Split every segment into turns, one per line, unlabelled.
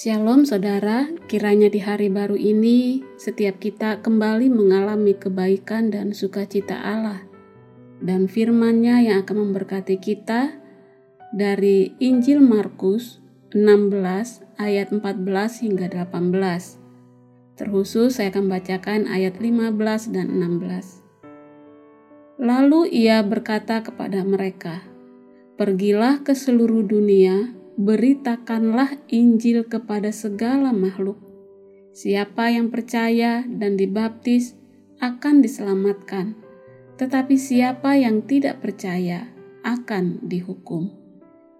Shalom saudara, kiranya di hari baru ini setiap kita kembali mengalami kebaikan dan sukacita Allah dan firman-Nya yang akan memberkati kita dari Injil Markus 16 ayat 14 hingga 18. Terkhusus saya akan bacakan ayat 15 dan 16. Lalu ia berkata kepada mereka, Pergilah ke seluruh dunia, beritakanlah Injil kepada segala makhluk. Siapa yang percaya dan dibaptis akan diselamatkan, tetapi siapa yang tidak percaya akan dihukum.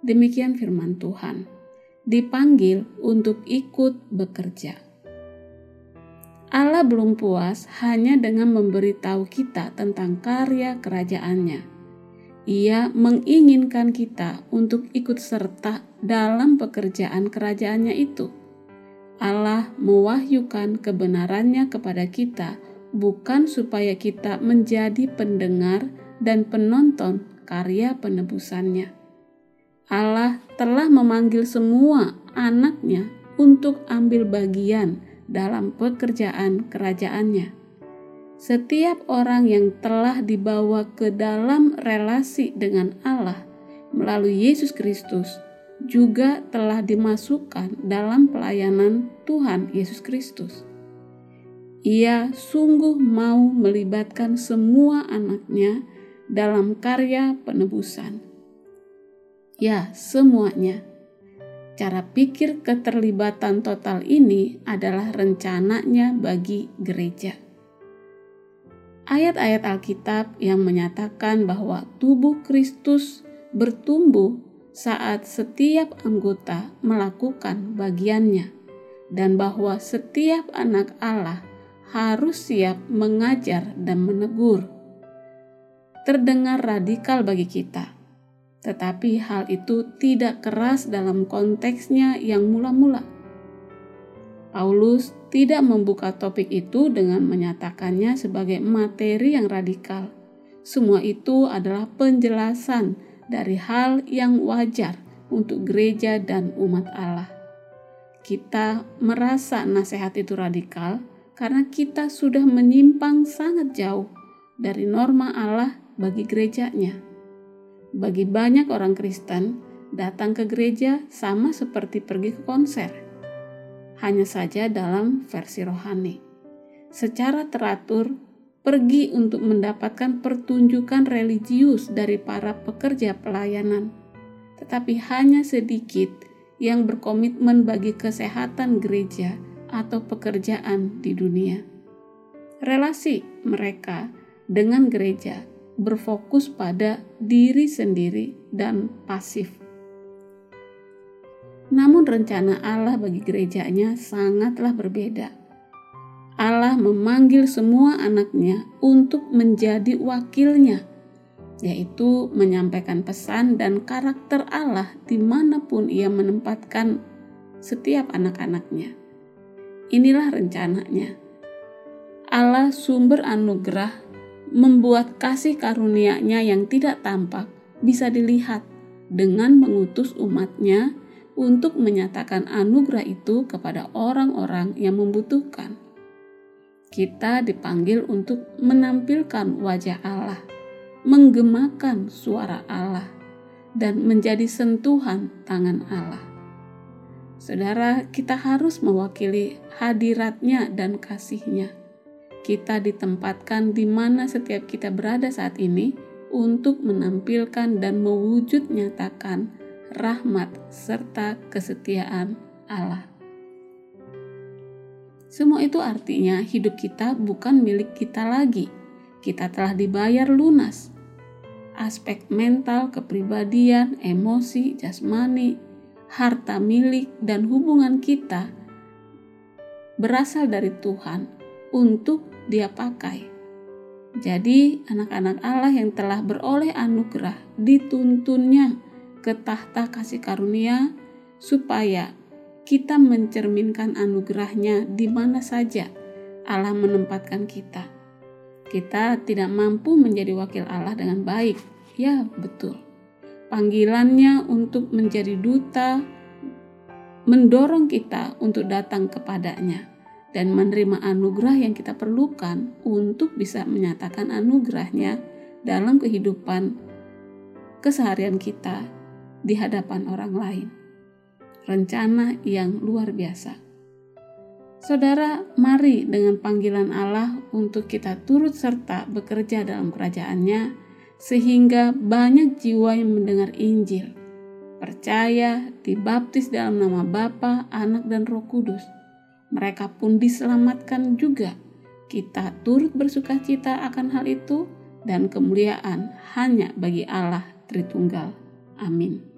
Demikian firman Tuhan. Dipanggil untuk ikut bekerja. Allah belum puas hanya dengan memberitahu kita tentang karya kerajaannya. Ia menginginkan kita untuk ikut serta dalam pekerjaan kerajaannya itu. Allah mewahyukan kebenarannya kepada kita bukan supaya kita menjadi pendengar dan penonton karya penebusannya. Allah telah memanggil semua anaknya untuk ambil bagian dalam pekerjaan kerajaannya. Setiap orang yang telah dibawa ke dalam relasi dengan Allah melalui Yesus Kristus juga telah dimasukkan dalam pelayanan Tuhan Yesus Kristus. Ia sungguh mau melibatkan semua anaknya dalam karya penebusan. Ya, semuanya Cara pikir keterlibatan total ini adalah rencananya bagi gereja. Ayat-ayat Alkitab yang menyatakan bahwa tubuh Kristus bertumbuh saat setiap anggota melakukan bagiannya, dan bahwa setiap anak Allah harus siap mengajar dan menegur. Terdengar radikal bagi kita tetapi hal itu tidak keras dalam konteksnya yang mula-mula. Paulus tidak membuka topik itu dengan menyatakannya sebagai materi yang radikal. Semua itu adalah penjelasan dari hal yang wajar untuk gereja dan umat Allah. Kita merasa nasihat itu radikal karena kita sudah menyimpang sangat jauh dari norma Allah bagi gerejanya. Bagi banyak orang Kristen, datang ke gereja sama seperti pergi ke konser, hanya saja dalam versi rohani. Secara teratur, pergi untuk mendapatkan pertunjukan religius dari para pekerja pelayanan, tetapi hanya sedikit yang berkomitmen bagi kesehatan gereja atau pekerjaan di dunia. Relasi mereka dengan gereja berfokus pada diri sendiri dan pasif. Namun rencana Allah bagi gerejanya sangatlah berbeda. Allah memanggil semua anaknya untuk menjadi wakilnya, yaitu menyampaikan pesan dan karakter Allah di mana pun ia menempatkan setiap anak-anaknya. Inilah rencananya. Allah sumber anugerah membuat kasih karunia-Nya yang tidak tampak bisa dilihat dengan mengutus umatnya untuk menyatakan anugerah itu kepada orang-orang yang membutuhkan. Kita dipanggil untuk menampilkan wajah Allah, menggemakan suara Allah, dan menjadi sentuhan tangan Allah. Saudara, kita harus mewakili hadiratnya dan kasihnya kita ditempatkan di mana setiap kita berada saat ini untuk menampilkan dan mewujud nyatakan rahmat serta kesetiaan Allah. Semua itu artinya hidup kita bukan milik kita lagi. Kita telah dibayar lunas. Aspek mental, kepribadian, emosi, jasmani, harta milik, dan hubungan kita berasal dari Tuhan untuk dia pakai. Jadi, anak-anak Allah yang telah beroleh anugerah dituntunnya ke tahta kasih karunia supaya kita mencerminkan anugerahnya di mana saja Allah menempatkan kita. Kita tidak mampu menjadi wakil Allah dengan baik. Ya, betul. Panggilannya untuk menjadi duta mendorong kita untuk datang kepadanya dan menerima anugerah yang kita perlukan untuk bisa menyatakan anugerahnya dalam kehidupan keseharian kita di hadapan orang lain. Rencana yang luar biasa. Saudara, mari dengan panggilan Allah untuk kita turut serta bekerja dalam kerajaannya sehingga banyak jiwa yang mendengar Injil, percaya, dibaptis dalam nama Bapa, Anak, dan Roh Kudus mereka pun diselamatkan juga. Kita turut bersuka cita akan hal itu dan kemuliaan hanya bagi Allah Tritunggal. Amin.